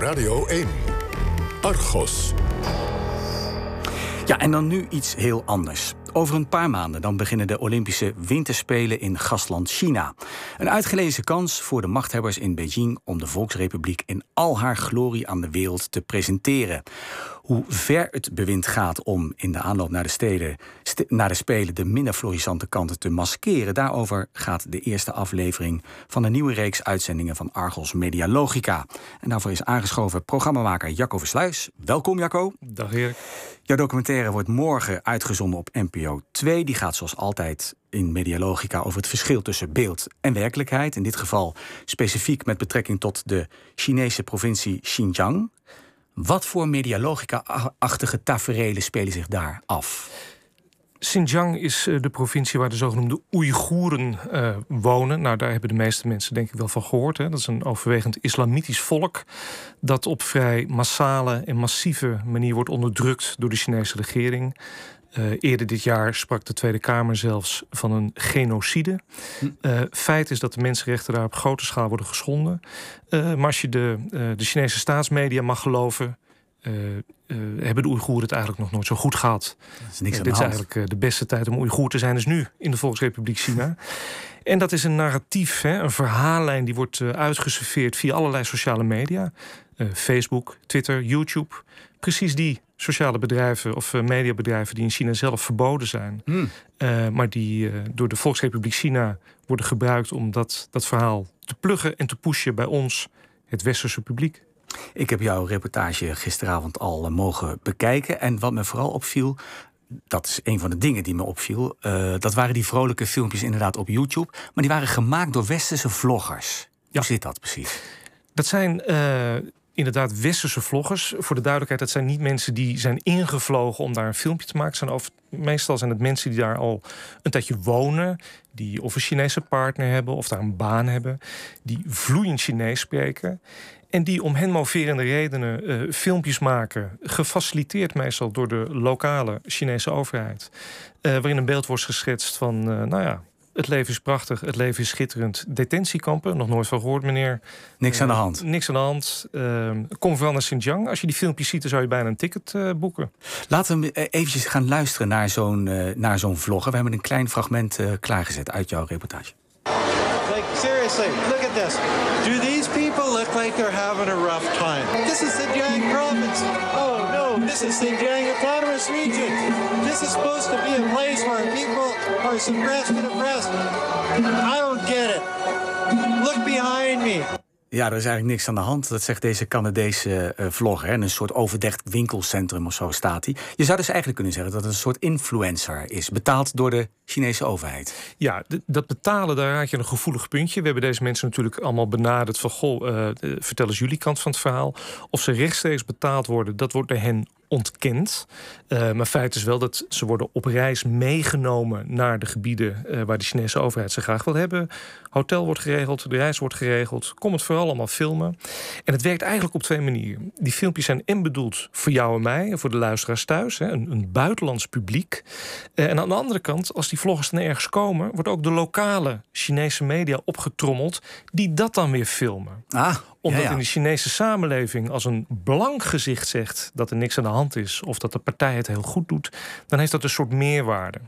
Radio 1. Argos. Ja, en dan nu iets heel anders. Over een paar maanden dan beginnen de Olympische Winterspelen in gastland China. Een uitgelezen kans voor de machthebbers in Beijing om de Volksrepubliek in al haar glorie aan de wereld te presenteren. Hoe ver het bewind gaat om in de aanloop naar de, steden, naar de Spelen de minder florissante kanten te maskeren, daarover gaat de eerste aflevering van de nieuwe reeks uitzendingen van Argos Media Logica. En daarvoor is aangeschoven programmamaker Jacco Versluis. Welkom Jacco. Dag Erik. Jouw documentaire wordt morgen uitgezonden op NPO 2. Die gaat zoals altijd in Medialogica over het verschil tussen beeld en werkelijkheid. In dit geval specifiek met betrekking tot de Chinese provincie Xinjiang. Wat voor Medialogica-achtige taferelen spelen zich daar af? Xinjiang is eh, de provincie waar de zogenoemde Oeigoeren uh, wonen. Nou, daar hebben de meeste mensen denk ik wel van gehoord. Hè. Dat is een overwegend islamitisch volk dat op vrij massale en massieve manier wordt onderdrukt door de Chinese regering. Uh, eerder dit jaar sprak de Tweede Kamer zelfs van een genocide. Uh, feit is dat de mensenrechten daar op grote schaal worden geschonden. Uh, maar als je de, de Chinese staatsmedia mag geloven, hebben de Oeigoeren het eigenlijk nog nooit zo goed gehad. is niks aan dit is eigenlijk de beste tijd om Oeigoer te zijn, is nu in de Volksrepubliek China. En dat is een narratief, hè, een verhaallijn die wordt uitgeserveerd via allerlei sociale media. Facebook, Twitter, YouTube. Precies die sociale bedrijven of uh, mediabedrijven die in China zelf verboden zijn, Hmm. uh, maar die uh, door de Volksrepubliek China worden gebruikt om dat, dat verhaal te pluggen en te pushen bij ons, het westerse publiek. Ik heb jouw reportage gisteravond al mogen bekijken. En wat me vooral opviel, dat is een van de dingen die me opviel. Dat waren die vrolijke filmpjes inderdaad op YouTube. Maar die waren gemaakt door westerse vloggers. Ja. Hoe zit dat precies? Dat zijn inderdaad westerse vloggers. Voor de duidelijkheid, dat zijn niet mensen die zijn ingevlogen om daar een filmpje te maken. Over, meestal zijn het mensen die daar al een tijdje wonen. Die of een Chinese partner hebben of daar een baan hebben. Die vloeiend Chinees spreken. En die om hen moverende redenen uh, filmpjes maken. Gefaciliteerd meestal door de lokale Chinese overheid. Uh, waarin een beeld wordt geschetst van, uh, nou ja, het leven is prachtig, het leven is schitterend. Detentiekampen, nog nooit van gehoord, meneer. Niks aan de hand. Uh, niks aan de hand. Uh, kom vooral naar Xinjiang. Als je die filmpjes ziet, dan zou je bijna een ticket uh, boeken. Laten we eventjes gaan luisteren naar zo'n uh, naar zo'n vlogger. We hebben een klein fragment uh, klaargezet uit jouw reportage. Like, seriously, look at this. Do these people look like they're having a rough time? This is Xinjiang province. Oh this is Xinjiang Autonomous Region. This is supposed to be a place where people are suppressed and oppressed. I don't get it. Look behind me. Ja, er is eigenlijk niks aan de hand. Dat zegt deze Canadese uh, vlogger. Hè. Een soort overdekt winkelcentrum of zo staat hij. Je zou dus eigenlijk kunnen zeggen dat het een soort influencer is. Betaald door de Chinese overheid. Ja, dat betalen, daar raad je een gevoelig puntje. We hebben deze mensen natuurlijk allemaal benaderd van... goh, uh, vertel eens jullie kant van het verhaal. Of ze rechtstreeks betaald worden, dat wordt door hen ontkend. Uh, maar feit is wel dat ze worden op reis meegenomen naar de gebieden uh, waar de Chinese overheid ze graag wil hebben. Hotel wordt geregeld, de reis wordt geregeld. Kom het vooral allemaal filmen. En het werkt eigenlijk op twee manieren. Die filmpjes zijn en bedoeld voor jou en mij voor de luisteraars thuis, hè, een, een, buitenlands publiek. Uh, en aan de andere kant, als die vloggers dan ergens komen, wordt ook de lokale Chinese media opgetrommeld die dat dan weer filmen. Ah, Omdat ja, ja. in de Chinese samenleving als een blank gezicht zegt dat er niks aan de hand is of dat de partij het heel goed doet, dan heeft dat een soort meerwaarde.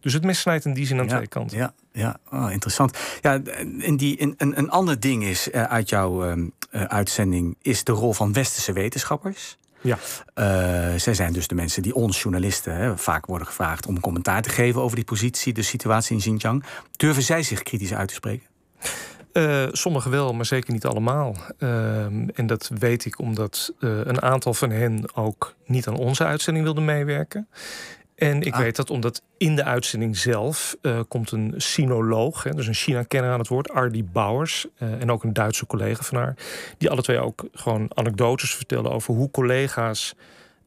Dus het mes snijdt in die zin aan ja, twee kanten. Ja, ja. Oh, interessant. Ja, in die, in, een, een ander ding is uh, uit jouw uh, uh, uitzending is de rol van westerse wetenschappers. Ja. Uh, zij zijn dus de mensen die ons journalisten hè, vaak worden gevraagd om commentaar te geven over die positie, de situatie in Xinjiang. Durven zij zich kritisch uit te spreken? Uh, sommigen wel, maar zeker niet allemaal. Uh, en dat weet ik omdat uh, een aantal van hen ook niet aan onze uitzending wilden meewerken. En ik ah. weet dat omdat in de uitzending zelf uh, komt een sinoloog, hè, dus een China-kenner aan het woord, Ardy Bouwers, en ook een Duitse collega van haar, die alle twee ook gewoon anekdotes vertellen over hoe collega's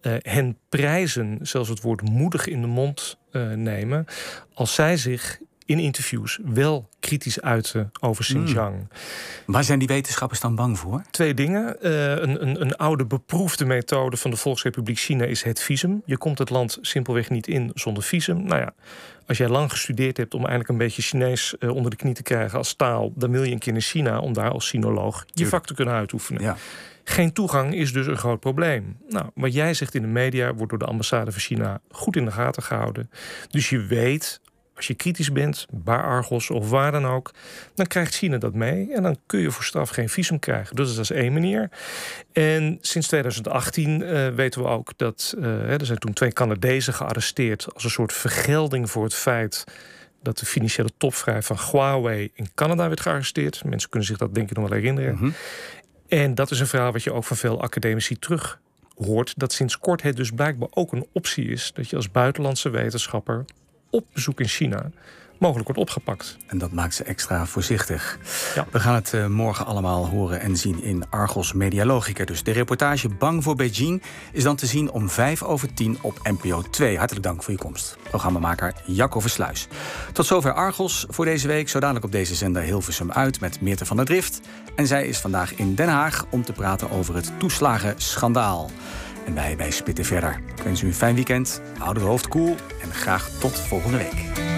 uh, hen prijzen, zelfs het woord moedig in de mond nemen, als zij zich in interviews wel kritisch uiten over Xinjiang. Mm. Waar zijn die wetenschappers dan bang voor? Twee dingen. Uh, een, een, een, oude beproefde methode van de Volksrepubliek China is het visum. Je komt het land simpelweg niet in zonder visum. Nou ja, als jij lang gestudeerd hebt om eigenlijk een beetje Chinees uh, onder de knie te krijgen als taal, dan wil je een keer naar China om daar als sinoloog je vak te kunnen uitoefenen. Ja. Geen toegang is dus een groot probleem. Nou, wat jij zegt in de media wordt door de ambassade van China goed in de gaten gehouden. Dus je weet, als je kritisch bent, bij Argos of waar dan ook, dan krijgt China dat mee en dan kun je voor straf geen visum krijgen. Dus dat is één manier. En sinds 2018 uh, eh, weten we ook dat uh, er zijn toen twee Canadezen gearresteerd als een soort vergelding voor het feit dat de financiële topvrij van Huawei in Canada werd gearresteerd. Mensen kunnen zich dat denk ik nog wel herinneren. Mhm. En dat is een verhaal wat je ook van veel academici terug hoort. Dat sinds kort het dus blijkbaar ook een optie is dat je als buitenlandse wetenschapper op bezoek in China mogelijk wordt opgepakt. En dat maakt ze extra voorzichtig. Ja. We gaan het uh, morgen allemaal horen en zien in Argos Medialogica. Dus de reportage Bang voor Beijing is dan te zien om 5 over 10 op NPO 2. Hartelijk dank voor je komst. Programmamaker Jacco Versluis. Tot zover Argos voor deze week. Zo dadelijk op deze zender Hilversum uit met Meerte van der Drift. En zij is vandaag in Den Haag om te praten over het toeslagenschandaal. En wij bij Spitten verder. Ik wens u een fijn weekend, houd het hoofd koel en graag tot volgende week.